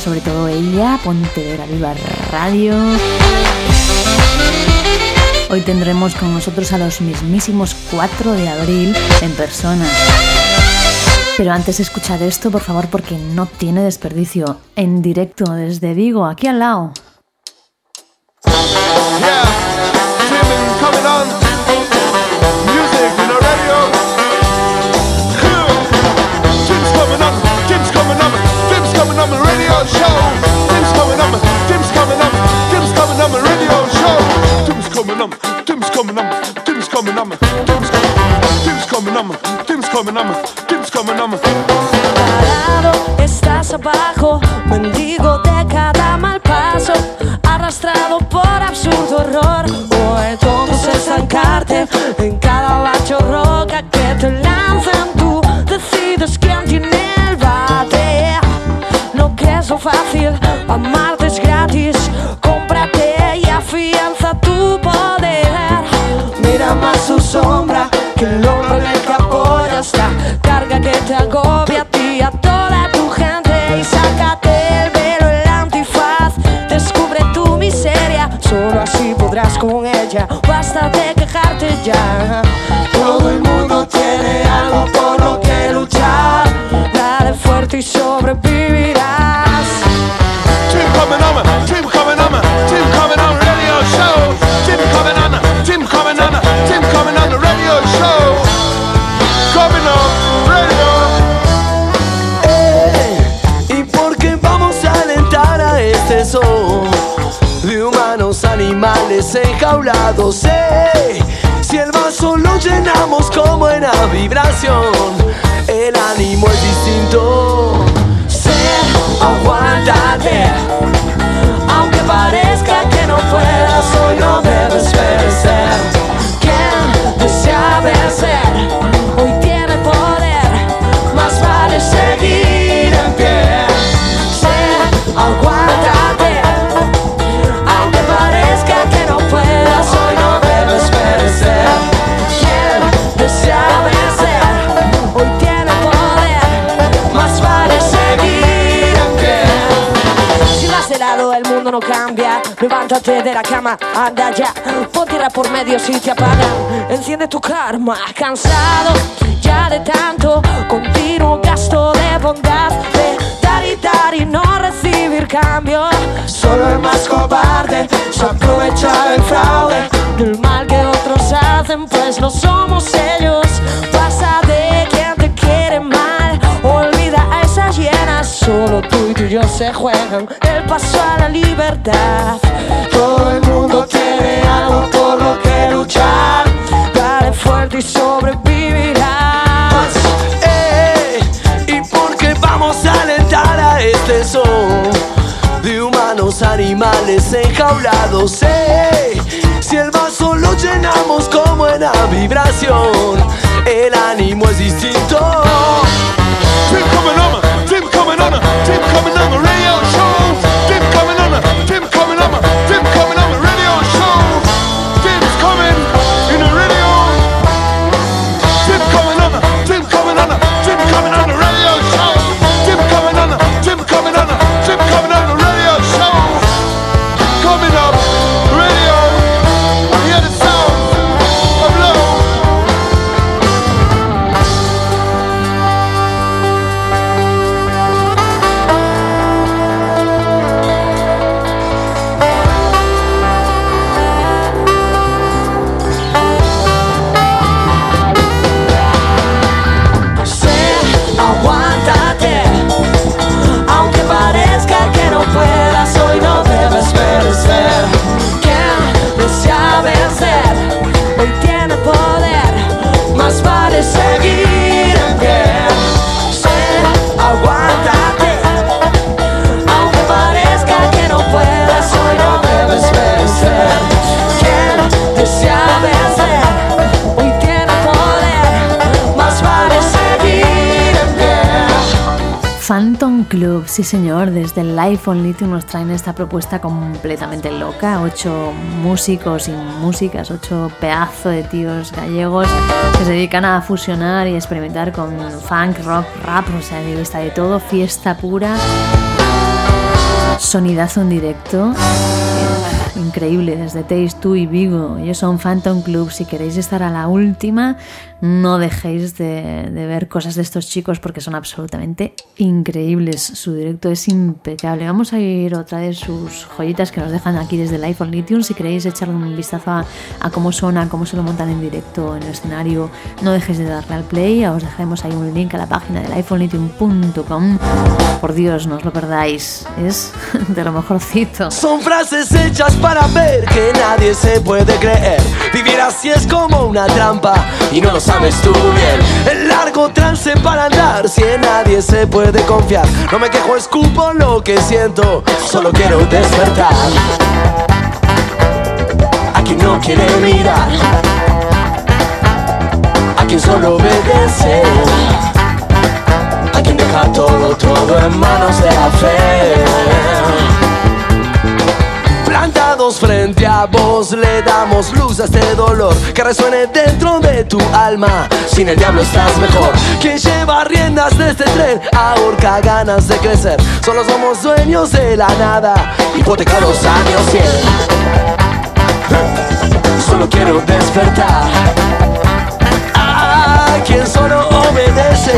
sobre todo ella, Pontevedra Viva Radio. Hoy tendremos con nosotros a los mismísimos 4 de abril en persona. Pero antes escuchad esto, por favor, porque no tiene desperdicio. En directo desde Vigo, aquí al lado. show. Dim's coming up, dim's coming up, dim's coming up, radio show. Dim's coming up, dim's coming up, dim's coming up, dim's coming up, dim's coming up, dim's coming up, dim's coming up. Parado, estás abajo, mendigo. Si el vaso lo llenamos con buena vibración, el ánimo es distinto. No cambia. Levántate de la cama, anda ya. Pon tierra por medio si te apagan Enciende tu karma, cansado ya de tanto. Continuo gasto de bondad De dar y dar y no recibir cambio. Solo el más cobarde se aprovecha del fraude. Del mal que otros hacen pues no somos ellos. Pasa de quien te quiere mal Solo tú y tú y yo se juegan El paso a la libertad Todo el mundo tiene algo por lo que luchar Dale fuerte y sobrevivirás ¡Ey! ¿Y por qué vamos a alentar a este son de humanos animales enjaulados? ¡Ey! Si el vaso lo llenamos con buena vibración, el ánimo es distinto. Coming on the radio sí señor, desde el Life on Lithium nos traen esta propuesta completamente loca. Ocho músicos y músicas, ocho pedazos de tíos gallegos que se dedican a fusionar y experimentar con funk, rock, rap, o sea, está de todo, fiesta pura. Sonidazo en directo. Increíble, desde Taste 2 y Vigo. Ellos son Phantom Club. Si queréis estar a la última, no dejéis de, ver cosas de estos chicos porque son absolutamente increíbles. Su directo es impecable. Vamos a ir otra de sus joyitas que nos dejan aquí desde el iPhone Lithium. Si queréis echarle un vistazo a, a cómo suena, cómo se lo montan en directo en el escenario, no dejéis de darle al play. Os dejaremos ahí un link a la página del iPhoneLithium.com. Por Dios, no os lo perdáis. Es de lo mejorcito. Son frases hechas para ver que nadie se puede creer. Vivir así es como una trampa y no lo sabes tú bien. El largo trance para andar si en nadie se puede confiar. No me quejo, escupo lo que siento, solo quiero despertar. A quien no quiere mirar, a quien solo obedece, a quien deja todo, todo en manos de la fe plantados frente a vos le damos luz a este dolor que resuene dentro de tu alma. Sin el diablo estás mejor. Quien lleva riendas de este tren ahorca ganas de crecer. Solo somos dueños de la nada, hipotecados años 100. Solo quiero despertar. A quien solo obedece.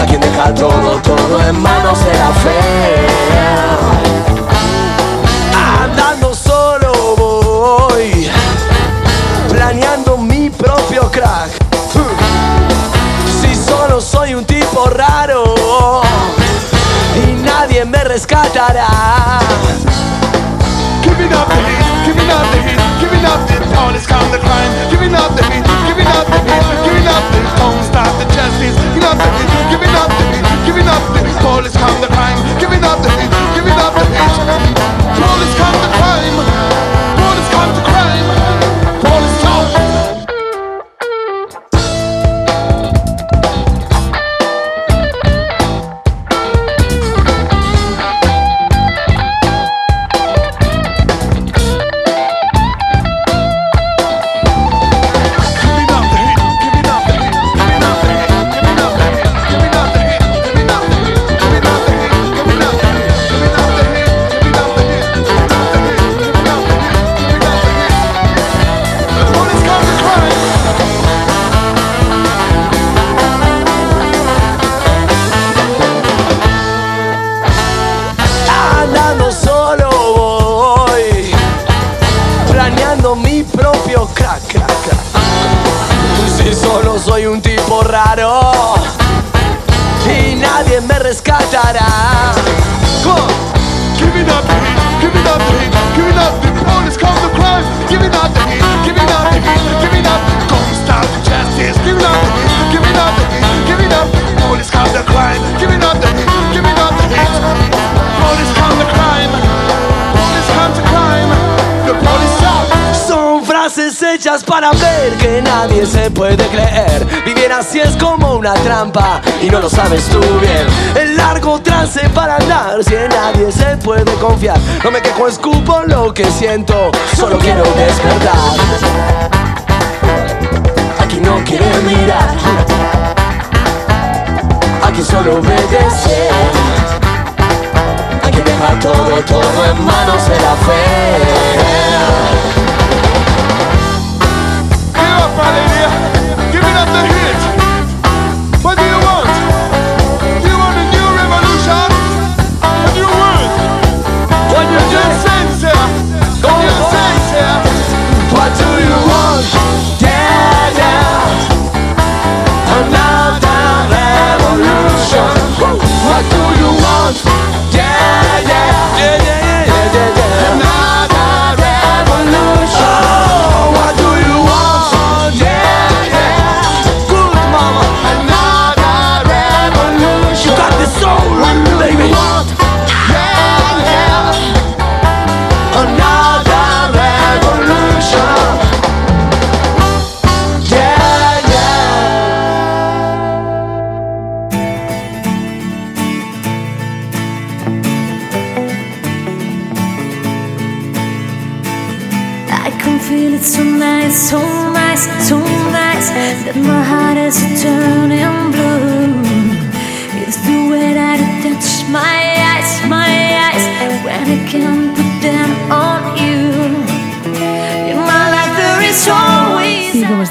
A quien deja todo, todo en manos de la fe andando solo voy, planeando mi propio crack. Si solo soy un tipo raro y nadie me rescatará. Giving up the heat, giving up the heat, giving up the all is calm the crime. Giving up the heat, giving up the heat, giving up the don't stop the justice. Giving up the heat, giving up the heat, giving up the is calm the crime. Giving up the giving up the heat. Police come to crime. Police come to crime. I don't hechas para ver que nadie se puede creer. Vivir así es como una trampa y no lo sabes tú bien. El largo trance para andar si en nadie se puede confiar. No me quejo, escupo lo que siento, solo quiero despertar. Aquí no quiere mirar, aquí solo obedece. Aquí deja todo, todo en manos de la fe. Open up the hit.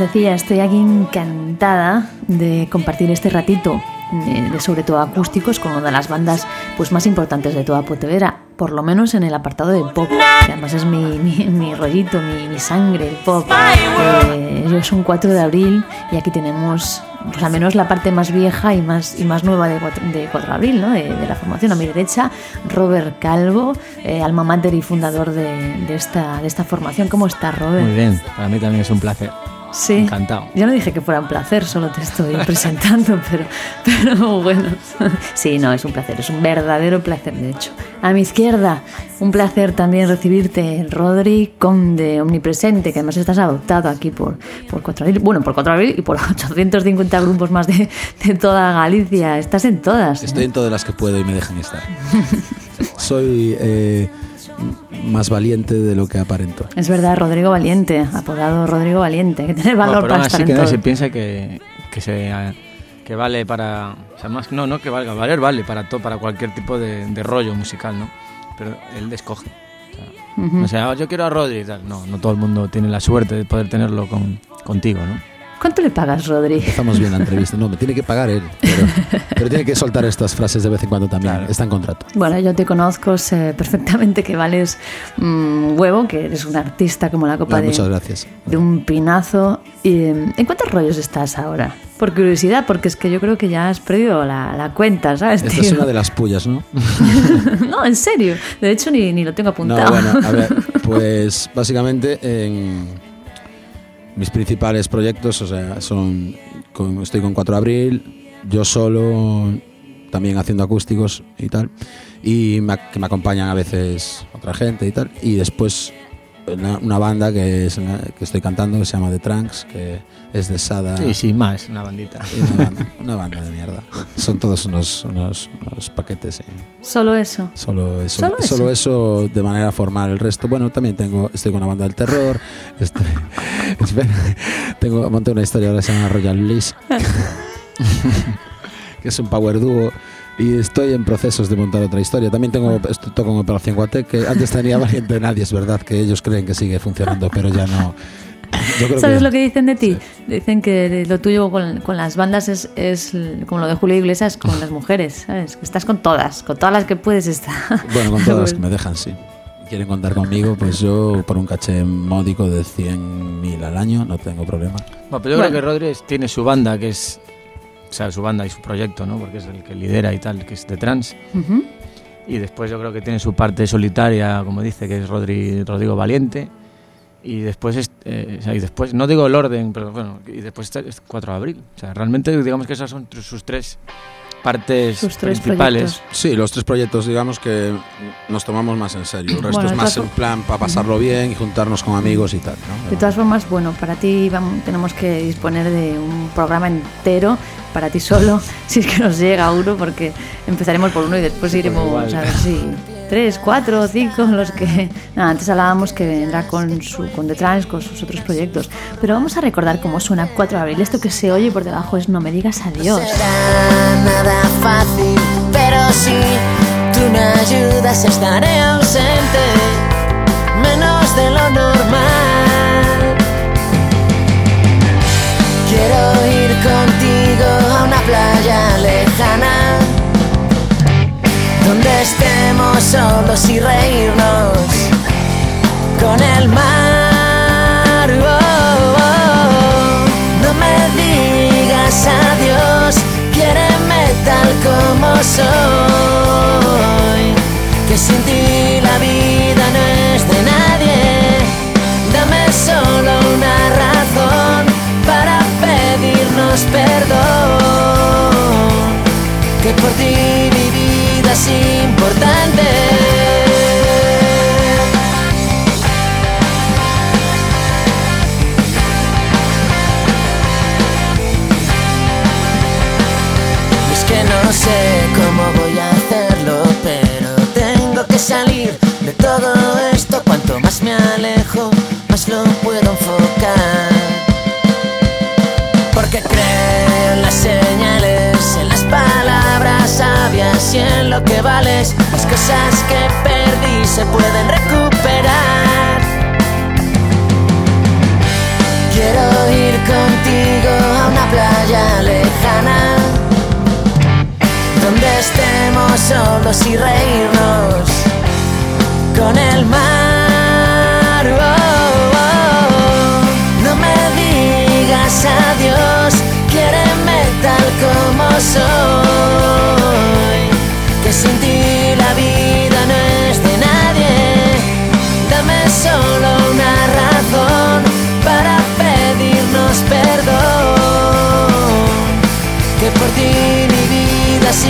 Decía, estoy aquí encantada de compartir este ratito de, de sobre todo acústicos con una de las bandas pues más importantes de toda Pontevedra, por lo menos en el apartado de pop, que además es mi, mi, mi rollito, mi, mi sangre, el pop. Eh, ellos son 4 de abril y aquí tenemos pues al menos la parte más vieja y más, y más nueva de 4 de, 4 de abril, ¿no? de, de la formación. A mi derecha, Robert Calvo, eh, alma mater y fundador de, de esta, de esta formación. ¿Cómo está, Robert? Muy bien, para mí también es un placer. Sí. Encantado. Yo no dije que fuera un placer, solo te estoy presentando, pero, pero bueno. Sí, no, es un placer, es un verdadero placer, de hecho. A mi izquierda, un placer también recibirte, Rodri Conde, omnipresente, que además estás adoptado aquí por, por 4 de abril, bueno, por 4 de abril y por 850 grupos más de, de toda Galicia. Estás en todas. Estoy en todas las que puedo y me dejan estar. Soy eh, más valiente de lo que aparento. Es verdad, Rodrigo Valiente, apodado Rodrigo Valiente. Que tener valor Bueno, pero para aún estar así en que todo. se piensa que, que, se, que vale para... O sea, más, no, no que valga, valer vale para, to- para cualquier tipo de, de rollo musical, ¿no? Pero él escoge. O sea, Ujú. o sea, yo quiero a Rodri y tal. No, no todo el mundo tiene la suerte de poder tenerlo con, contigo, ¿no? ¿Cuánto le pagas, Rodri? Estamos bien la entrevista. No, me tiene que pagar él. Pero, pero tiene que soltar estas frases de vez en cuando también. Está en contrato. Bueno, yo te conozco, sé perfectamente que vales mm, huevo, que eres un artista como la copa de, muchas gracias. de un pinazo. Y, ¿En cuántos rollos estás ahora? Por curiosidad, porque es que yo creo que ya has perdido la, la cuenta, ¿sabes? Esta tío? es una de las pullas, ¿no? no, en serio. De hecho, ni, ni lo tengo No, apuntado. bueno, a ver, pues básicamente en mis principales proyectos, o sea, son con- estoy con 4 de abril, yo solo, también haciendo acústicos y tal, y me que me acompañan a veces otra gente y tal, y después una, una banda que, es la que estoy cantando que se llama The Trunks, que es de Sada. Sí, sin más, una bandita. Una banda, una banda de mierda. Son todos unos, unos, unos paquetes. eh. Solo eso. Solo eso, Solo solo eso. eso de manera formal. El resto, bueno, también tengo, estoy con una banda del terror. Estoy, espera, tengo, monté una historia ahora que se llama Royal Bliss, que es un power duo. Y estoy en procesos de montar otra historia. También tengo, esto toco en Operación Guate, que antes tenía Valiente de Nadie, es verdad, que ellos creen que sigue funcionando, pero ya no. Yo creo ¿Sabes lo que dicen de ti? Dicen que lo tuyo con, con las bandas es, es como lo de Julio Iglesias con las mujeres, ¿sabes? Que estás con todas, con todas las que puedes estar. Bueno, con todas las que me dejan, sí. Quieren contar conmigo, pues yo por un caché módico de 100.000 al año no tengo problema. Bueno, pero yo Bueno. creo que Rodri tiene su banda, que es. O sea, su banda y su proyecto, ¿no? Porque es el que lidera y tal, que es de trans. Ujú. Y después yo creo que tiene su parte solitaria, como dice, que es Rodri, Rodrigo Valiente. Y después, es, eh, o sea, y después, no digo el orden, pero bueno, y después es 4 de abril. O sea, realmente digamos que esas son sus tres partes principales. proyectos. Sí, los tres proyectos, digamos que nos tomamos más en serio. El resto Bueno, es más en plan para pasarlo bien y juntarnos con amigos y tal. ¿no? De todas formas, bueno, para ti vamos- tenemos que disponer de un programa entero, para ti solo, si es que nos llega uno, porque empezaremos por uno y después iremos igual. a ver si tres, cuatro, cinco, los que... Antes hablábamos que vendrá con, su, con The Trans, con sus otros proyectos. Pero vamos a recordar cómo suena 4 de abril. Esto que se oye por debajo es No me digas adiós. será nada fácil, pero si tú me ayudas estaré ausente, menos de lo normal. Donde estemos solos y reírnos con el mar. Oh, oh. No me digas adiós, quiéreme tal como soy. Que sin ti la vida no es de nadie. Dame solo una razón para pedirnos perdón. Que por ti mi vida es importante. Es que no sé cómo voy a hacerlo, pero tengo que salir de todo esto. Cuanto más me alejo, y en lo que vales. Las cosas que perdí se pueden recuperar. Quiero ir contigo a una playa lejana donde estemos solos y reírnos con el mar. Oh, oh. No me digas adiós, quiéreme tal como soy. Sin ti la vida no es de nadie. Dame solo una razón para pedirnos perdón. Que por ti mi vida es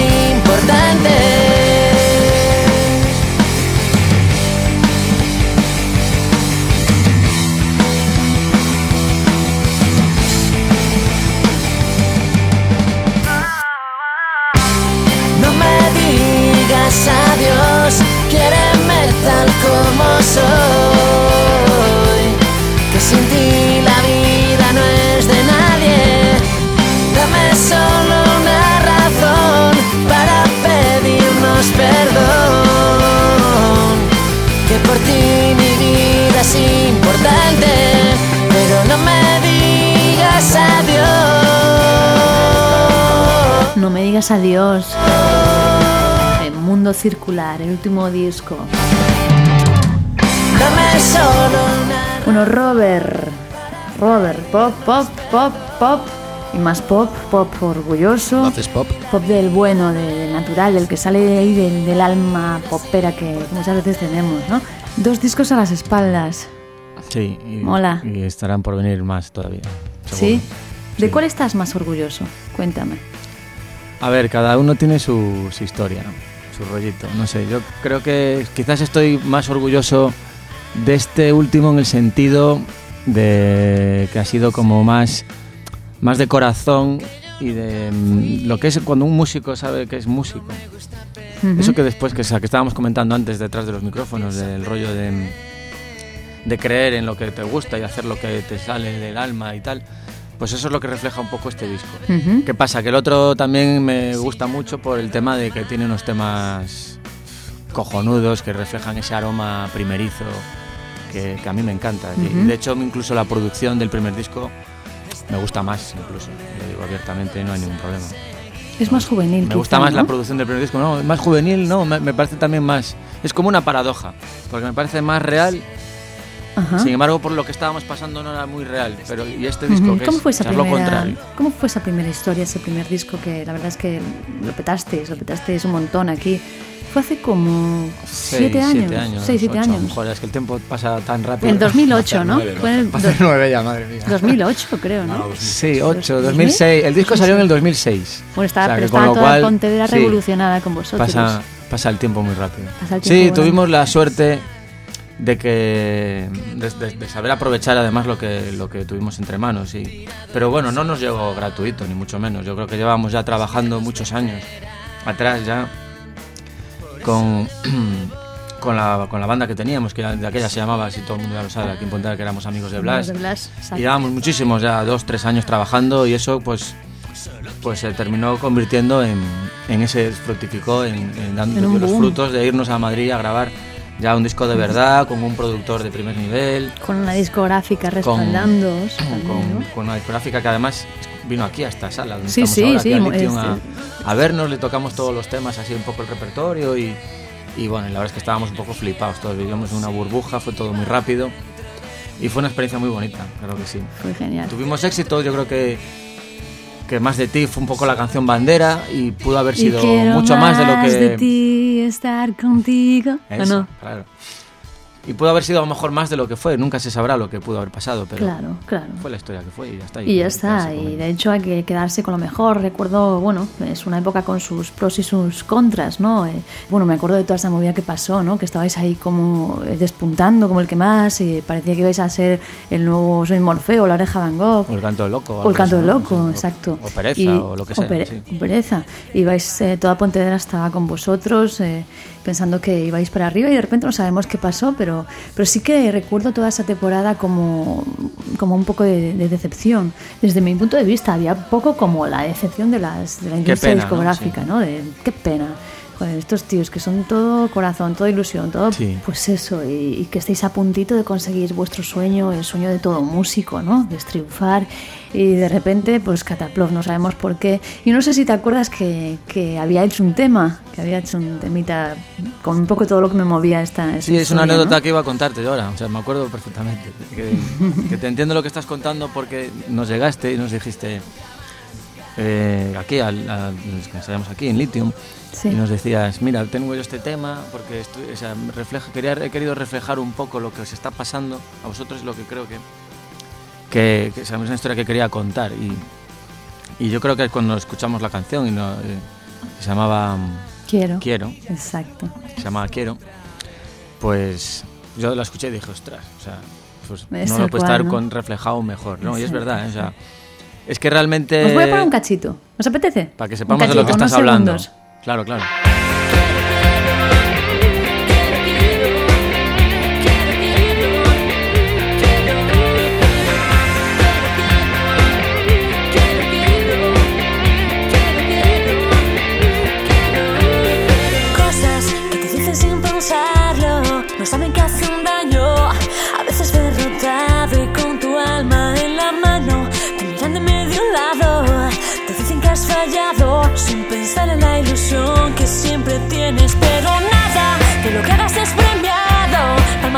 adiós. El mundo circular, el último disco. Bueno, Robert. Robert, pop, pop, pop, pop. Y más pop, pop orgulloso. Haces pop. Pop del bueno, de- del natural, del que sale ahí del, del alma popera que muchas veces tenemos, ¿no? Dos discos a las espaldas. Sí, y, Mola. y estarán por venir más todavía. ¿Sí? ¿De Sí. cuál estás más orgulloso? Cuéntame. A ver, cada uno tiene su, su historia, su rollito. No sé, yo creo que quizás estoy más orgulloso de este último en el sentido de que ha sido como más, más de corazón y de mm, lo que es cuando un músico sabe que es músico. Eso que después, que, que estábamos comentando antes detrás de los micrófonos, del rollo de, de creer en lo que te gusta y hacer lo que te sale del alma y tal, pues eso es lo que refleja un poco este disco. Ujú. ¿Qué pasa? Que el otro también me gusta mucho por el tema de que tiene unos temas cojonudos que reflejan ese aroma primerizo que, que a mí me encanta. Y de hecho, incluso la producción del primer disco me gusta más, incluso. Lo digo abiertamente, no hay ningún problema. Es más juvenil. Me quizá, gusta más ¿no? la producción del primer disco, no, más juvenil, no, me, me parece también más. Es como una paradoja, porque me parece más real, Ajá. sin embargo, por lo que estábamos pasando no era muy real. Pero y este disco, Ujú. que ¿Cómo es, fue esa es lo primera, contrario. ¿Cómo fue esa primera historia, ese primer disco que la verdad es que lo petasteis, lo petasteis un montón aquí? Fue hace como Seis, siete años, siete años, seis, siete ocho, años. Joder, es que el tiempo pasa tan rápido. En 2008, ¿no? nueve, Fue en el do- nueve ya, madre mía. 2008, creo, ¿no? Sí, 8, ¿2000? 2006. El disco salió en el 2006. Bueno, estaba, O sea, pero estaba lo toda cual, Pontevedra sí, revolucionada con vosotros. Pasa, pasa el tiempo muy rápido. El Sí, tiempo volando. tuvimos la suerte de que de, de- de saber aprovechar además lo que lo que tuvimos entre manos y pero bueno no nos llegó gratuito ni mucho menos yo creo que llevábamos ya trabajando muchos años atrás ya con con la, con la banda que teníamos que de aquella se llamaba si todo el mundo ya lo sabe aquí en Pontevedra que éramos amigos de Blas De Blas, exacto. y llevábamos muchísimos ya dos tres años trabajando y eso pues pues se terminó convirtiendo en, en ese fructificó en, en dando En los boom. frutos de irnos a Madrid a grabar ya un disco de verdad con un productor de primer nivel. Con una discográfica con, también, con, con una discográfica que además vino aquí a esta sala donde Sí, estamos sí, ahora, sí, a este- a, a vernos le tocamos todos los temas así un poco el repertorio y, y bueno la verdad es que estábamos un poco flipados todos vivíamos en una burbuja fue todo muy rápido y fue una experiencia muy bonita claro que sí. Fue genial. Tuvimos éxito, yo creo que, que más de ti fue un poco la canción bandera y pudo haber sido mucho más de lo que... de ti estar contigo. ¿O Eso, no? claro. Y pudo haber sido a lo mejor más de lo que fue, nunca se sabrá lo que pudo haber pasado, pero Claro, claro. fue la historia que fue y ya está. Y ya hay que está, y de hecho hay que quedarse con lo mejor. Recuerdo, bueno, es una época con sus pros y sus contras, ¿no? Eh, bueno, me acuerdo de toda esa movida que pasó, ¿no? Que estabais ahí como eh, despuntando como el que más, y parecía que ibais a ser el nuevo Soy Morfeo, la oreja Van Gogh. O el canto del loco. O el canto del ¿no? loco, O- exacto. O pereza, Y- o lo que sea. o pere- sí. pereza. Ibais, eh, toda Pontevedra estaba con vosotros, eh, pensando que ibais para arriba y de repente no sabemos qué pasó, pero, pero sí que recuerdo toda esa temporada como, como un poco de, de decepción. Desde mi punto de vista, había poco como la decepción de, las, de la industria pena, ¿no? discográfica, Sí. ¿no? De, qué pena. joder, estos tíos que son todo corazón, toda ilusión, todo, Sí. pues eso, y, y que estéis a puntito de conseguir vuestro sueño, el sueño de todo músico, ¿no? De triunfar, y de repente, pues Cataplov, no sabemos por qué. Y no sé si te acuerdas que, que había hecho un tema, que había hecho un temita con un poco todo lo que me movía esta. esta Sí, es una anécdota ¿no? que iba a contarte yo ahora, o sea, me acuerdo perfectamente. Que, que te entiendo lo que estás contando porque nos llegaste y nos dijiste eh, aquí, al, a- los que ensayamos aquí en Lithium, Sí. y nos decías, mira, tengo yo este tema porque estoy- o sea, refleja, quería, he querido reflejar un poco lo que os está pasando a vosotros, lo que creo que, que, que es una historia que quería contar. Y, y yo creo que cuando escuchamos la canción y no, eh, se llamaba mm, Quiero. Quiero, Exacto. se llamaba Quiero, pues yo la escuché y dije, ostras, o sea, pues Es no lo puede estar ¿no? con reflejado mejor, ¿no? Y es verdad, ¿eh? o sea, es que realmente... Os voy a poner un cachito. ¿Os apetece? Para que sepamos de lo que estás hablando. segundos. Claro, claro.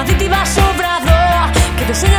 Y va sobrado. Que tu sueño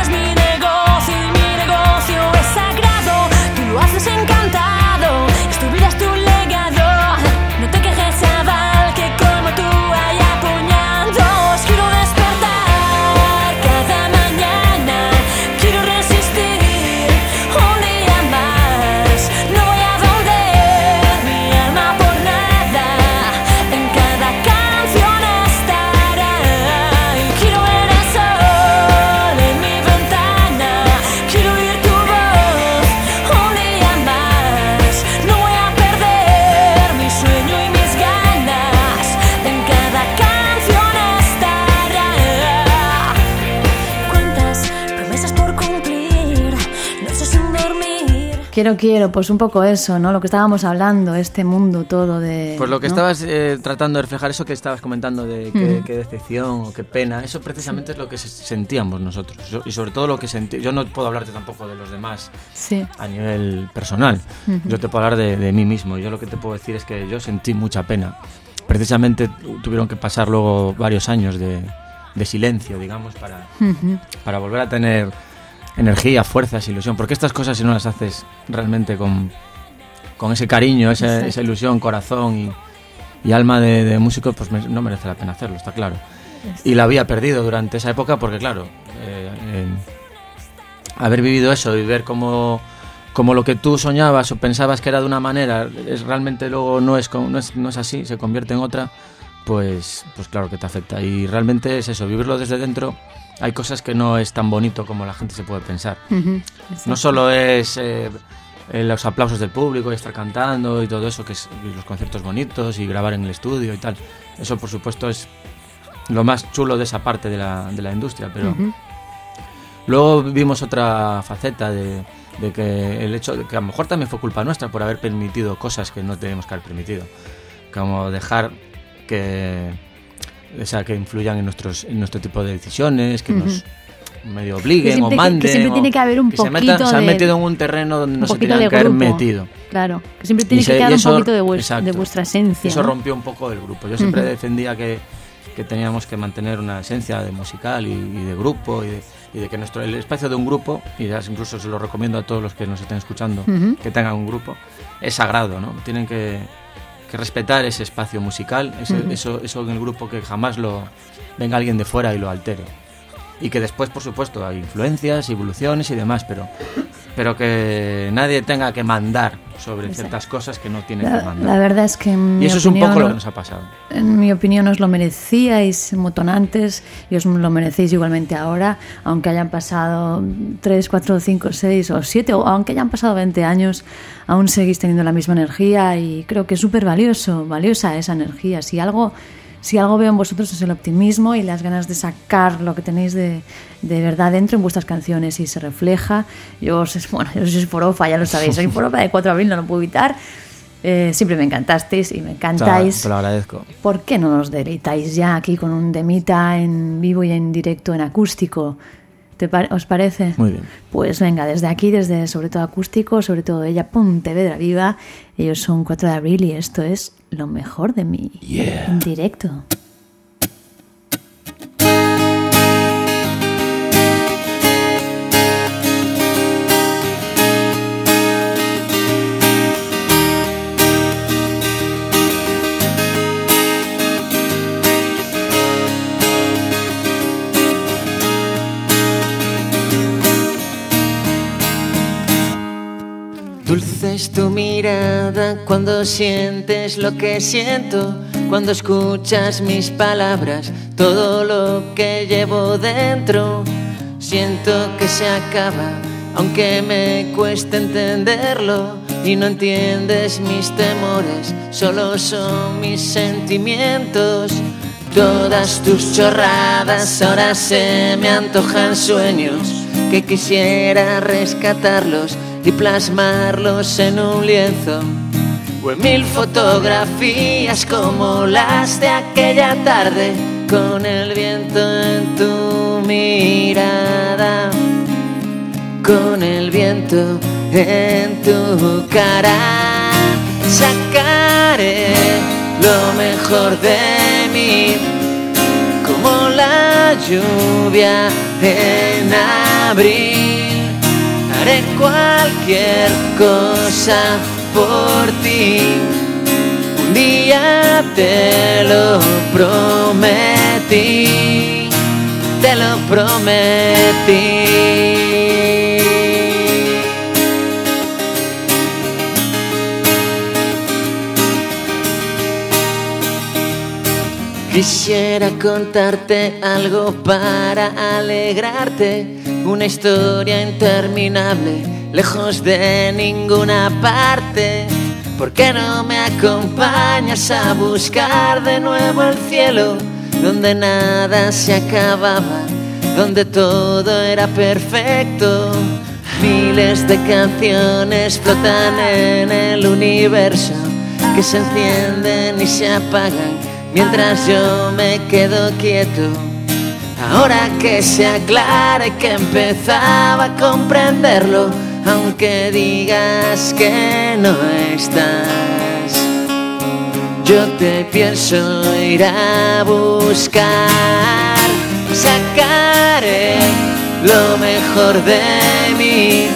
Quiero, quiero, pues un poco eso, ¿no? Lo que estábamos hablando, este mundo todo de... Pues lo que ¿no? estabas eh, tratando de reflejar, eso que estabas comentando de qué, qué decepción o qué pena, eso precisamente es lo que se- sentíamos nosotros. Y sobre todo lo que sentí. Yo no puedo hablarte tampoco de los demás Sí. a nivel personal. Yo te puedo hablar de, de mí mismo. Yo lo que te puedo decir es que yo sentí mucha pena. Precisamente tu- tuvieron que pasar luego varios años de, de silencio, digamos, para, para volver a tener energía, fuerzas, ilusión. Porque estas cosas, si no las haces realmente con, con ese cariño, esa, esa ilusión, corazón y, y alma de, de músico, pues me- no merece la pena hacerlo, está claro. Y la había perdido durante esa época porque, claro, eh, eh, haber vivido eso y ver cómo, cómo lo que tú soñabas o pensabas que era de una manera, es realmente luego no es, no es, no es así, se convierte en otra, pues, pues claro que te afecta. Y realmente es eso, vivirlo desde dentro. Hay cosas que no es tan bonito como la gente se puede pensar. No solo es eh, eh, los aplausos del público y estar cantando y todo eso, que es los conciertos bonitos y grabar en el estudio y tal. Eso, por supuesto, es lo más chulo de esa parte de la, de la industria. Pero luego vimos otra faceta de, de que el hecho de que a lo mejor también fue culpa nuestra por haber permitido cosas que no teníamos que haber permitido. Como dejar que, o sea, que influyan en, nuestros, en nuestro tipo de decisiones, que nos medio obliguen siempre- o que- que manden. siempre o tiene que haber un se metan- poquito se han de- metido en un terreno donde no se poquito de que haber metido. Claro, que siempre tiene que quedar un poquito de, vues- exacto. de vuestra esencia. Eso ¿no? rompió un poco el grupo. Yo siempre defendía que, que teníamos que mantener una esencia de musical y, y de grupo y de, y de que nuestro el espacio de un grupo, y ya incluso se lo recomiendo a todos los que nos estén escuchando, que tengan un grupo, es sagrado, ¿no? Tienen que, que respetar ese espacio musical, ese- eso, eso en el grupo que jamás lo venga alguien de fuera y lo altere. Y que después, por supuesto, hay influencias, evoluciones y demás, pero, pero que nadie tenga que mandar sobre ciertas cosas que no tiene que La, mandar. la verdad es que en y eso es un opinión, poco lo que nos ha pasado. En mi opinión os lo merecíais motonantes y os lo merecéis igualmente ahora, aunque hayan pasado 3, 4, 5, 6 o 7 o aunque hayan pasado 20 años, aún seguís teniendo la misma energía y creo que es súper valioso, valiosa esa energía. Si algo, si algo veo en vosotros es el optimismo y las ganas de sacar lo que tenéis de, de verdad dentro en vuestras canciones y se refleja. Yo, os- bueno, yo soy forofa, ya lo sabéis, soy forofa de 4 de abril, no lo puedo evitar. Eh, siempre me encantasteis y me encantáis. Te lo agradezco. ¿Por qué no nos deleitáis ya aquí con un demita en vivo y en directo en acústico? ¿Te pa- ¿Os parece? Muy bien. Pues venga, desde aquí, desde sobre todo acústico, sobre todo ella, Pontevedra Viva. Ellos son 4 de abril y esto es lo mejor de mí. En directo. Dulce es tu mirada cuando sientes lo que siento, cuando escuchas mis palabras, todo lo que llevo dentro. Siento que se acaba, aunque me cueste entenderlo. Y no entiendes mis temores, solo son mis sentimientos. Todas tus chorradas ahora se me antojan sueños que quisiera rescatarlos y plasmarlos en un lienzo o en mil fotografías como las de aquella tarde con el viento en tu mirada, con el viento en tu cara. Sacaré lo mejor de mí como la lluvia en abril. Cualquier cosa por ti. Un día te lo prometí, te lo prometí. Quisiera contarte algo para alegrarte, una historia interminable, lejos de ninguna parte. ¿Por qué no me acompañas a buscar de nuevo el cielo, donde nada se acababa, donde todo era perfecto? Miles de canciones flotan en el universo, que se encienden y se apagan mientras yo me quedo quieto. Ahora que se aclara que empezaba a comprenderlo, aunque digas que no estás, yo te pienso ir a buscar, sacaré lo mejor de mí,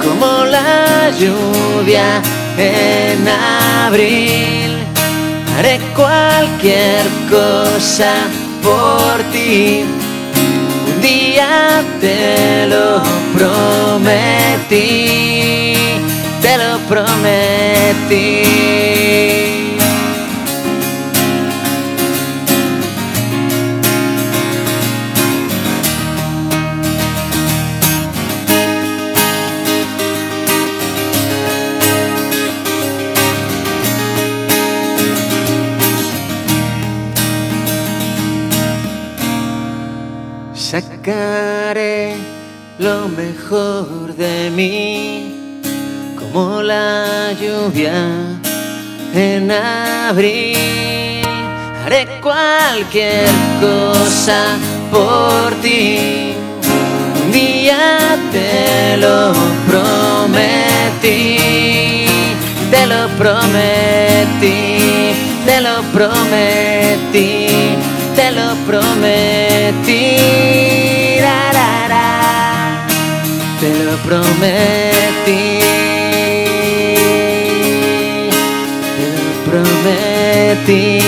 como la lluvia en abril. Haré cualquier cosa por ti. Un día te lo prometí, te lo prometí. Sacaré lo mejor de mí, como la lluvia en abril. Haré cualquier cosa por ti. Un día te lo prometí, te lo prometí, te lo prometí, te lo prometí. Prometí, te lo prometí.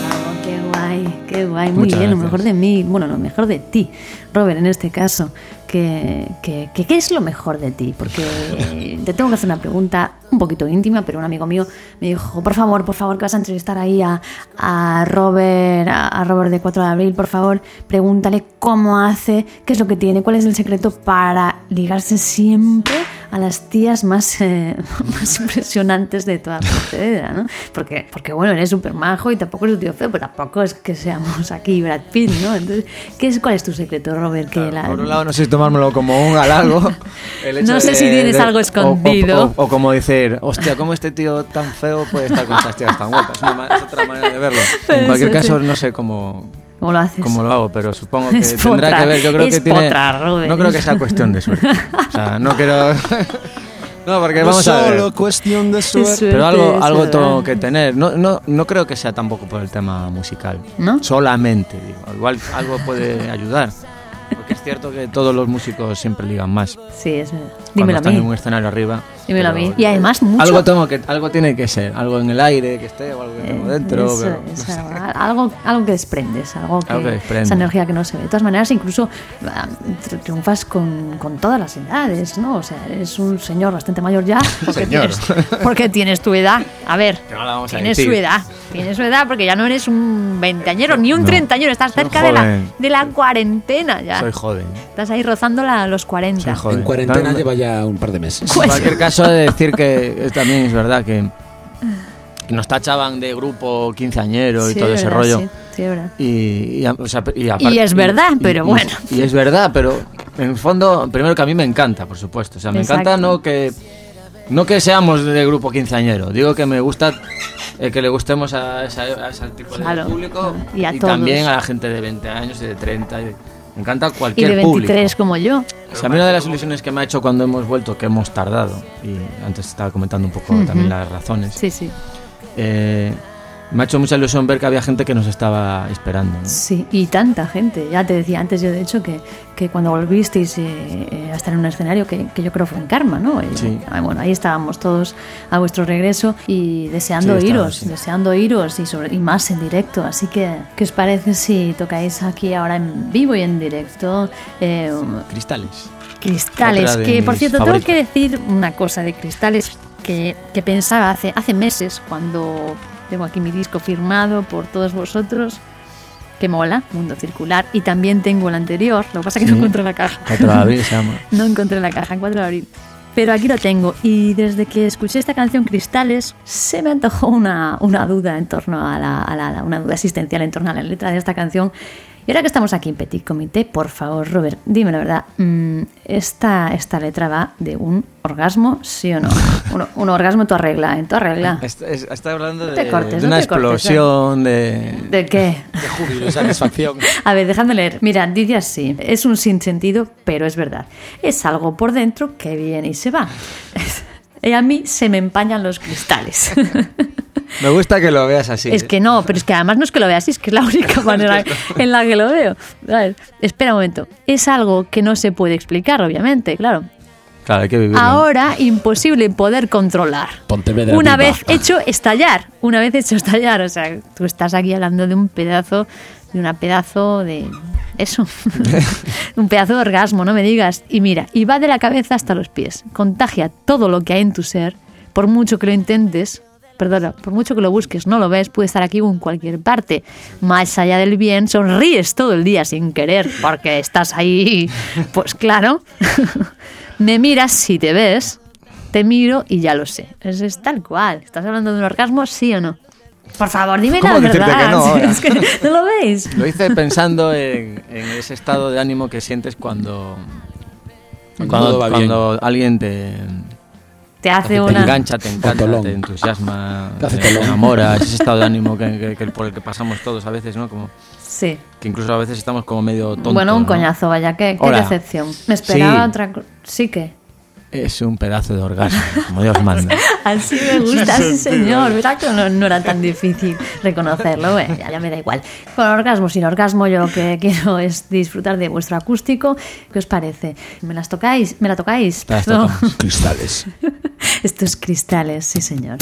Bravo, qué guay, qué guay. Muy Muchas bien, lo mejor de mí, bueno, lo mejor de ti, Robert, en este caso. Que, que- que- ¿Qué es lo mejor de ti? Porque te tengo que hacer una pregunta un poquito íntima, pero un amigo mío me dijo, por favor, por favor, que vas a entrevistar ahí a, a Robert, a, a Robert de 4 de abril, por favor, pregúntale cómo hace, qué es lo que tiene, cuál es el secreto para ligarse siempre a las tías más, eh, más impresionantes de toda Pontevedra, ¿no? Porque, porque bueno, eres súper majo y tampoco eres un tío feo, pero tampoco es que seamos aquí Brad Pitt, ¿no? Entonces, ¿qué es, ¿cuál es tu secreto, Robert? Que la- Por un lado, no sé si tomármelo como un halago. el hecho No sé de- si tienes de- algo o- o- escondido. O, o como decir, hostia, ¿cómo este tío tan feo puede estar con estas tías tan guapas? Es, una es otra manera de verlo. En cualquier caso, sí. no sé cómo, ¿Cómo lo haces? cómo lo hago, pero supongo que Es tendrá potra, que ver. Yo creo es que tiene. potra, no creo que sea cuestión de suerte. O sea, no quiero. no, porque vamos a ver. solo cuestión de suerte. suerte. Pero algo, algo tengo que tener. No, no, no creo que sea tampoco por el tema musical. ¿No? Solamente, digo. Igual algo puede ayudar. Es cierto que todos los músicos siempre ligan más. Sí, es verdad. Dímelo a están en un mí. escenario arriba. Dímelo a mí. Y además mucho... Algo, tengo que, algo tiene que ser. Algo en el aire que esté o algo que tengo Eh, dentro. eso, pero- eso, algo, algo que desprendes, algo que, Algo que desprende. esa energía que no se ve. De todas maneras, incluso tri- triunfas con, con todas las edades, ¿no? O sea, eres un señor bastante mayor ya. Porque, Señor. Tienes, porque tienes tu edad. A ver, Que no la vamos a tienes su edad. Tienes su edad porque ya no eres un veinteañero ni un No. treintañero. Estás cerca de la, de la cuarentena ya. Soy joven. Estás ahí rozando la- los 40. Soy joven. En cuarentena No, lleva ya un par de meses. Pues- En cualquier caso, he de decir que también es verdad que que nos tachaban de grupo quinceañero y todo es ese verdad, rollo. sí, sí, es verdad. Y, y, a- o sea, y aparte- Y es verdad, pero bueno. Y es verdad, pero en el fondo, primero que a mí me encanta, por supuesto. O sea, me Exacto. encanta no que no que seamos de grupo quinceañero. Digo que me gusta eh, que le gustemos a, esa- a ese tipo de público Y a todos. también a la gente de 20 años y de 30. y- Me encanta Y cualquier de 23 público. como yo. O sea, a mí una de las ilusiones que me ha hecho cuando hemos vuelto, que hemos tardado, y antes estaba comentando un poco también las razones, Sí, sí. eh, me ha hecho mucha ilusión ver que había gente que nos estaba esperando. ¿no? Sí, y tanta gente. Ya te decía antes yo, de hecho, que, que cuando volvisteis eh, eh, a estar en un escenario, que, que yo creo fue en Karma, ¿no? Eh, Sí. Bueno, ahí estábamos todos a vuestro regreso y deseando Sí, iros, sí. deseando iros y, sobre, y más en directo. Así que, ¿qué os parece si tocáis aquí ahora en vivo y en directo? eh, Cristales. Cristales, que por cierto favoritas. tengo que decir una cosa de Cristales que, que pensaba hace, hace meses cuando tengo aquí mi disco firmado por todos vosotros, que mola, Mundo Circular, y también tengo el anterior, lo que pasa es que no Sí. encontré la caja. 4 de abril se llama. No encontré la caja, en 4 de abril. Pero aquí lo tengo. Y desde que escuché esta canción Cristales, se me antojó una, una duda en torno a la, a la- una duda existencial en torno a la letra de esta canción. Y ahora que estamos aquí en Petit Comité, por favor, Robert, dime la verdad. mm, ¿Esta, esta letra va de un orgasmo, sí o no? Un, un orgasmo en tu regla, en tu regla. Está, es- está hablando No de, te cortes, de no una te cortes, explosión de, ¿De qué? De júbilo satisfacción. A ver, dejadme leer. Mira, dice así. Es un sinsentido, pero es verdad. Es algo por dentro que viene y se va. Y a mí se me empañan los cristales. Me gusta que lo veas así. es que no, pero es que además no es que lo vea así, es que es la única manera en la que lo veo. A ver, espera un momento. Es algo que no se puede explicar, obviamente, claro. Claro, hay que vivirlo. Ahora imposible poder controlar. Pontevedra Una vez hecho estallar, una vez hecho estallar, o sea, tú estás aquí hablando de un pedazo, de una pedazo de eso, un pedazo de orgasmo, no me digas. Y mira, y va de la cabeza hasta los pies, contagia todo lo que hay en tu ser, por mucho que lo intentes, perdona, por mucho que lo busques, no lo ves, puede estar aquí o en cualquier parte. Más allá del bien, sonríes todo el día sin querer, porque estás ahí, pues claro. Me miras si te ves, te miro y ya lo sé. Es, es tal cual. ¿Estás hablando de un orgasmo, sí o no? Por favor, dime la ¿Cómo decirte verdad. que no ahora? Es que no lo veis. Lo hice pensando en, en ese estado de ánimo que sientes cuando, Cuando bien. alguien te, Te hace te una. engancha, te encanta, te entusiasma, Te te enamora, es ese estado de ánimo que, que- que por el que pasamos todos a veces, ¿no? Como Sí. que incluso a veces estamos como medio tontos. bueno, un ¿no? coñazo, vaya, qué, decepción. Me esperaba Sí. otra cosa. Sí que. Es un pedazo de orgasmo, como Dios manda. Así me gusta, sí señor. Mira que no, no era tan difícil reconocerlo. Bueno, ya, ya me da igual. Con orgasmo, sin orgasmo, yo lo que quiero es disfrutar de vuestro acústico. ¿Qué os parece? ¿Me las tocáis? ¿Me la tocáis? Las tocamos. Cristales. Estos cristales, sí señor.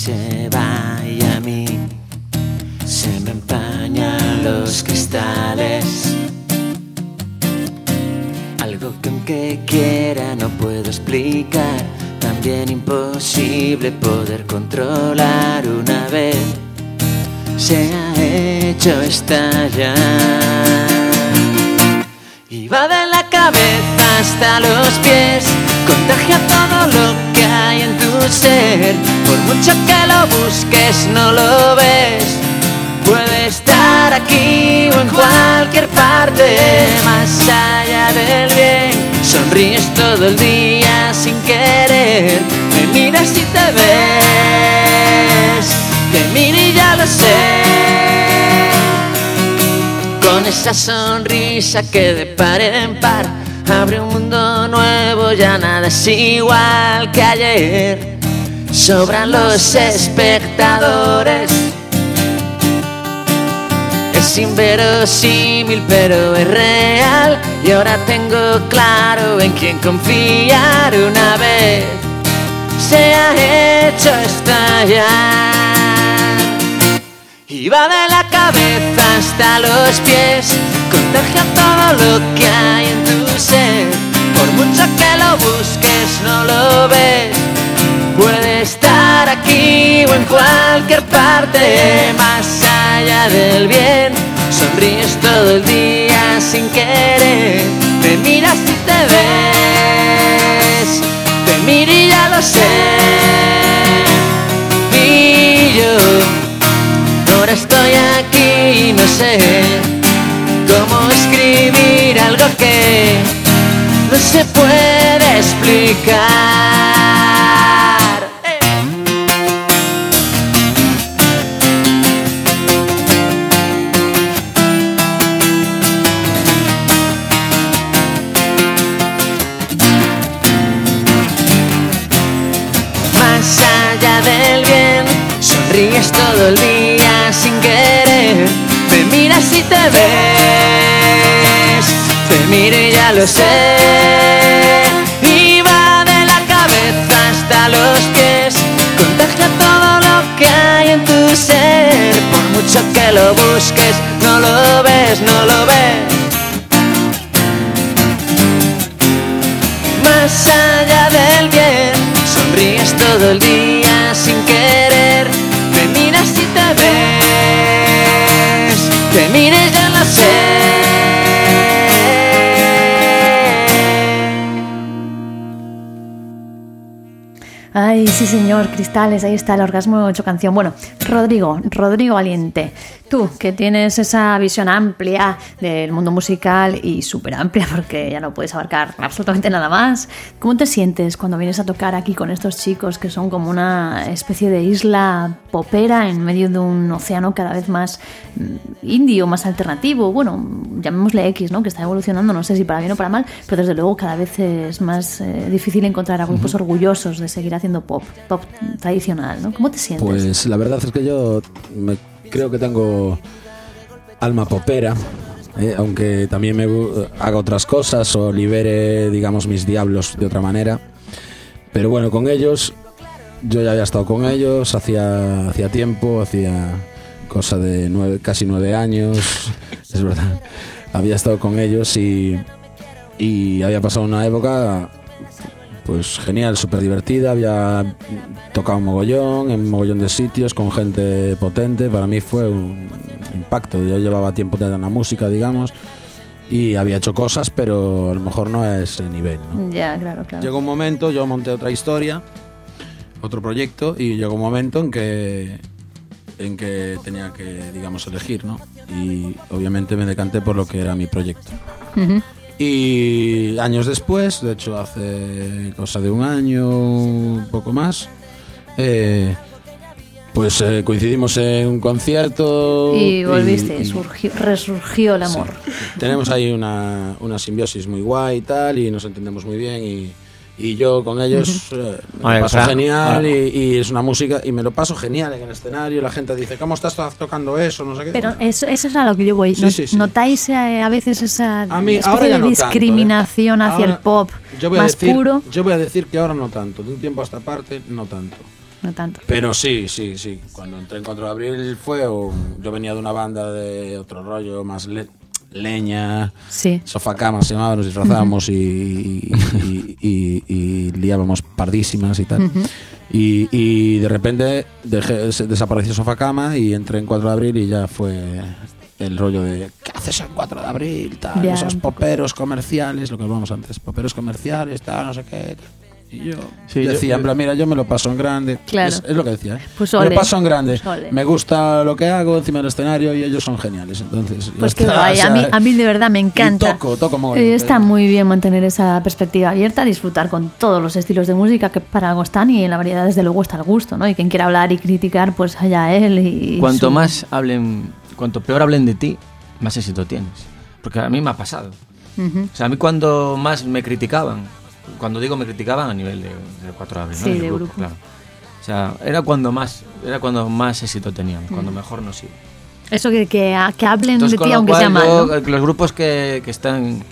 Se va. Y a mí se me empañan los cristales. Algo que aunque quiera no puedo explicar. También imposible poder controlar una vez. Se ha hecho estallar. Y va de la cabeza hasta los pies, contagia todo lo que hay en tu ser. Por mucho que lo busques, no lo ves. Puede estar aquí o en cualquier parte, más allá del bien. Sonríes todo el día sin querer, me miras y te ves. Te miro y ya lo sé con esa sonrisa que de par en par abre un mundo nuevo, ya nada es igual que ayer. Sobran los espectadores. Es inverosímil, pero es real. Y ahora tengo claro en quién confiar una vez. Se ha hecho estallar. Y va de la cabeza hasta los pies, contagia todo lo que hay en tu ser. Por mucho que lo busques, no lo ves. Puede estar aquí o en cualquier parte, más allá del bien. Sonríes todo el día sin querer, te miras y te ves. Te miro y ya lo sé. Y yo Ahora estoy aquí y no sé cómo escribir algo que no se puede explicar. Todo el día sin querer. Me miras y te ves, te miro y ya lo sé. Y de la cabeza hasta los pies, contagia todo lo que hay en tu ser. Por mucho que lo busques, no lo ves, no lo ves. más allá del bien. Sonríes todo el día sin sí señor, Cristales, ahí está el orgasmo hecho canción. Bueno, Rodrigo, Rodrigo Valiente, tú que tienes esa visión amplia del mundo musical y súper amplia porque ya no puedes abarcar absolutamente nada más, ¿cómo te sientes cuando vienes a tocar aquí con estos chicos que son como una especie de isla popera en medio de un océano cada vez más mm, indio, más alternativo? Bueno, llamémosle X, ¿no? Que está evolucionando, no sé si para bien o para mal, pero desde luego cada vez es más eh, difícil encontrar a grupos orgullosos de seguir haciendo pop, pop tradicional, ¿no? ¿Cómo te sientes? Pues la verdad es que yo me- creo que tengo alma popera, eh, aunque también me haga otras cosas o libere, digamos, mis diablos de otra manera. Pero bueno, con ellos, yo ya había estado con ellos hacía, hacía tiempo, hacía cosa de nueve, casi nueve años, es verdad. Había estado con ellos y, y había pasado una época pues genial, súper divertida, había tocado un mogollón, en un mogollón de sitios, con gente potente, para mí fue un impacto, yo llevaba tiempo en la música, digamos, y había hecho cosas, pero a lo mejor no a ese nivel. ¿no? Ya, claro, claro. Llegó un momento, yo monté otra historia, otro proyecto, y llegó un momento en que en que tenía que, digamos, elegir, ¿no? Y obviamente me decanté por lo que era mi proyecto. Y años después, de hecho hace cosa de un año, un poco más, eh, pues eh, coincidimos en un concierto. Y volviste, y- surgió- resurgió el amor. tenemos ahí una, una simbiosis muy guay y tal, y nos entendemos muy bien. Y, y yo con ellos eh, me paso genial y, y es una música y me lo paso genial en el escenario. La gente dice, ¿cómo estás tocando eso? No sé qué. Pero eso, eso es a lo que yo voy. Sí, ¿No- sí, sí. ¿Notáis eh, a veces esa A mí, especie de no tanto, ¿eh? discriminación hacia Ahora- el pop yo voy a más decir- puro? Yo voy a decir que ahora no tanto, de un tiempo a esta parte no tanto. No tanto. Pero sí, sí, sí. Cuando entré en 4 de abril fue un- yo venía de una banda de otro rollo más le- leña, Sí. sofá cama se llamaba, nos disfrazábamos y, y, y- y liábamos pardísimas y tal. y, y de repente dejé- se- desapareció sofá cama y entré en 4 de abril y ya fue el rollo de ¿qué haces en 4 de abril? Tal, esos poperos comerciales, lo que hablamos antes, poperos comerciales, tal, no sé qué. tal. Y yo Sí, yo- decía, plan, mira, yo me lo paso en grande. Claro. Es, es lo que decía, ¿eh? Pues me lo paso en grande. Pues. Me gusta lo que hago encima del escenario y ellos son geniales. Entonces, Pues que está, guay, o sea, a mí, a mí de verdad me encanta. Y toco, toco mogollón, Eh, Está pero- muy bien mantener esa perspectiva abierta, disfrutar con todos los estilos de música que para algo están y en la variedad desde luego está el gusto, ¿no? Y quien quiera hablar y criticar, pues allá él y Cuanto su- más hablen, cuanto peor hablen de ti, más éxito tienes. Porque a mí me ha pasado. O sea, a mí cuando más me criticaban, cuando digo me criticaban a nivel de, de 4 de abril, ¿no? Sí, el de grupo. claro. O sea, era cuando más, era cuando más éxito tenían, Mm. cuando mejor nos iba. Eso que, que, que hablen Entonces, de ti aunque sea mal. yo, ¿no? eh, los grupos que, que están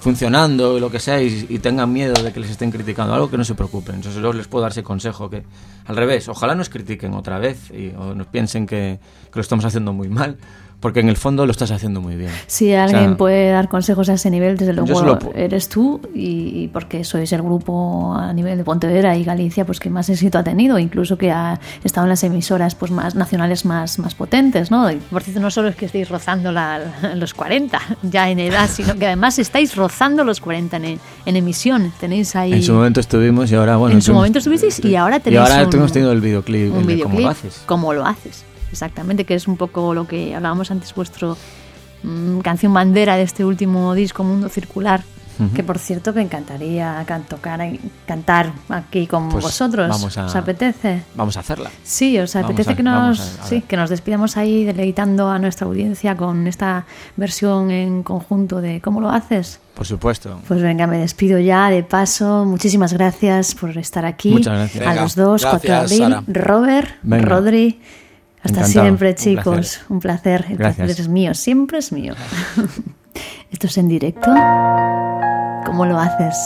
funcionando y lo que sea y, y tengan miedo de que les estén criticando algo, que no se preocupen. Entonces yo les puedo dar ese consejo que, al revés, ojalá nos critiquen otra vez y, o nos piensen que, que lo estamos haciendo muy mal, porque en el fondo lo estás haciendo muy bien. Si alguien O sea, puede dar consejos a ese nivel, desde luego eres tú y, y porque sois el grupo a nivel de Pontevedra y Galicia pues que más éxito ha tenido, incluso que ha estado en las emisoras pues más nacionales más, más potentes, ¿no? Y por cierto, no solo es que estéis rozando la- los 40 ya en edad, sino que además estáis rozando los 40 en, en emisión. Tenéis ahí... En su momento estuvimos y ahora, bueno... En su momento estuvisteis y ahora Y tenéis ahora un- hemos tenido el videoclip, un de cómo videoclip, lo haces. cómo lo haces, exactamente, que es un poco lo que hablábamos antes, vuestro mm, canción bandera de este último disco, Mundo Circular, que por cierto me encantaría can- tocar, cantar aquí con Pues vosotros. vamos a- ¿Os apetece? Vamos a hacerla. Sí, os apetece a- que nos, a- a sí, ver. que nos despidamos ahí deleitando a nuestra audiencia con esta versión en conjunto de ¿Cómo lo haces? Por supuesto. Pues venga, me despido ya de paso. Muchísimas gracias por estar aquí. Muchas gracias. A Venga, los dos, 4 de gracias, abril. Sara. Robert, Venga. Rodri. Hasta Encantado, siempre, un chicos. placer. Un placer. El Gracias. placer es mío. Siempre es mío. Esto es en directo. ¿Cómo lo haces?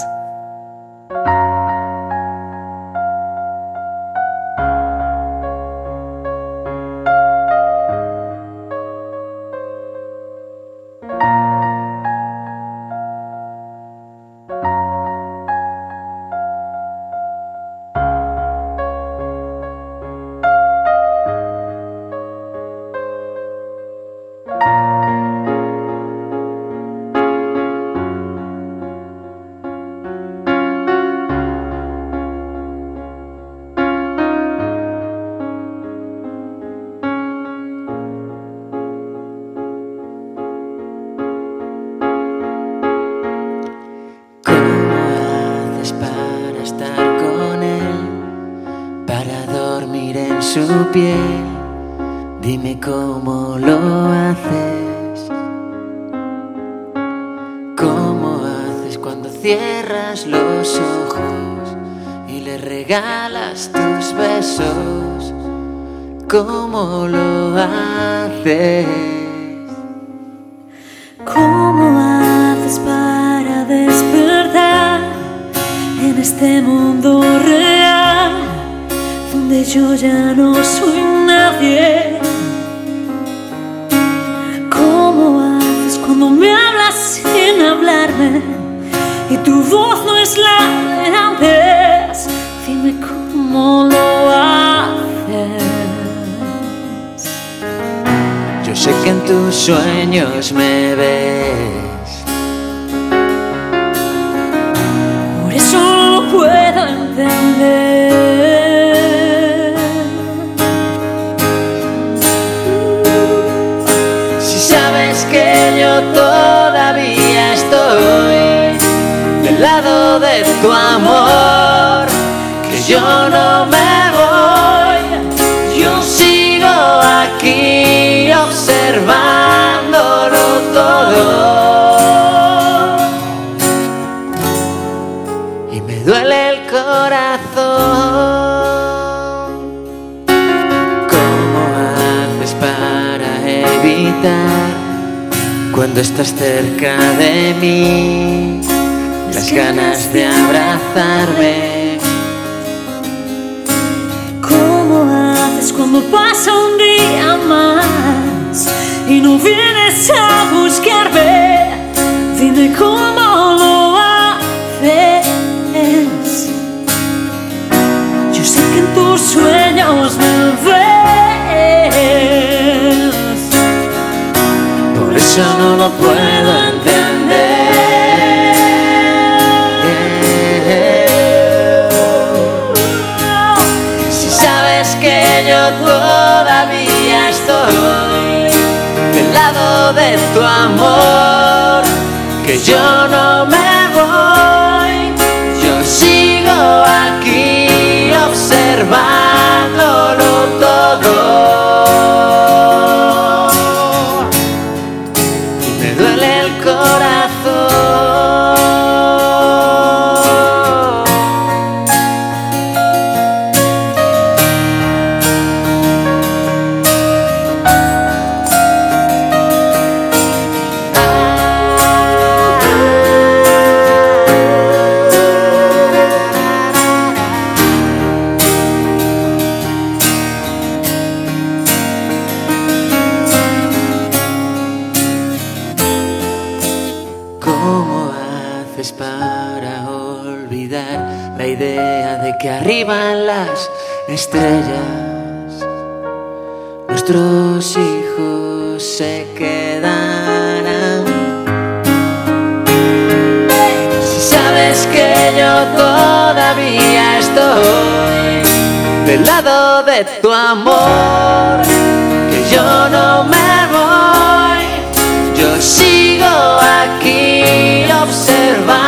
Dime cómo lo haces. ¿Cómo haces cuando cierras los ojos y le regalas tus besos? ¿Cómo lo haces? De tu amor, que yo no me voy, yo sigo aquí observándolo todo. Y me duele el corazón. ¿Cómo haces para evitar cuando estás cerca de mí las ganas de abrazarme? ¿Cómo haces cuando pasa un día más y no vienes a buscarme. Dime cómo lo haces. Yo sé que en tus sueños me ves. Por eso no lo puedo yo de tu amor, que yo no me voy, yo sigo aquí observándolo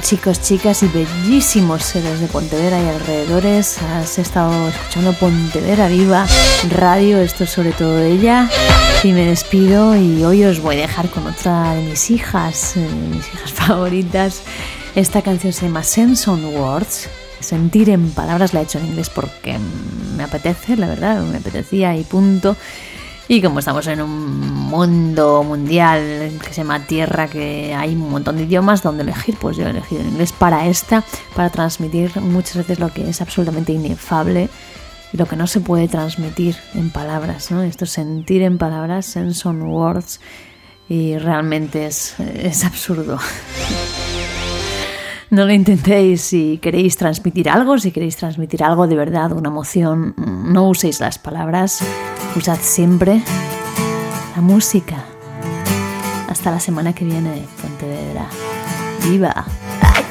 Chicos, chicas y bellísimos seres de Pontevedra y alrededores, has estado escuchando Pontevedra Viva Radio, esto es sobre todo ella. Y me despido y hoy os voy a dejar con otra de mis hijas, eh, mis hijas favoritas. Esta canción se llama Sense on Words. Sentir en palabras la he hecho en inglés porque me apetece, la verdad, me apetecía y punto. Y como estamos en un mundo mundial que se llama Tierra, que hay un montón de idiomas donde elegir, pues yo he elegido el inglés para esta, para transmitir muchas veces lo que es absolutamente inefable lo que no se puede transmitir en palabras, ¿no? Esto es sentir en palabras, sense on words, y realmente es, es absurdo. No lo intentéis si queréis transmitir algo, si queréis transmitir algo de verdad, una emoción, no uséis las palabras, usad siempre la música. Hasta la semana que viene, Pontevedra. ¡Viva! I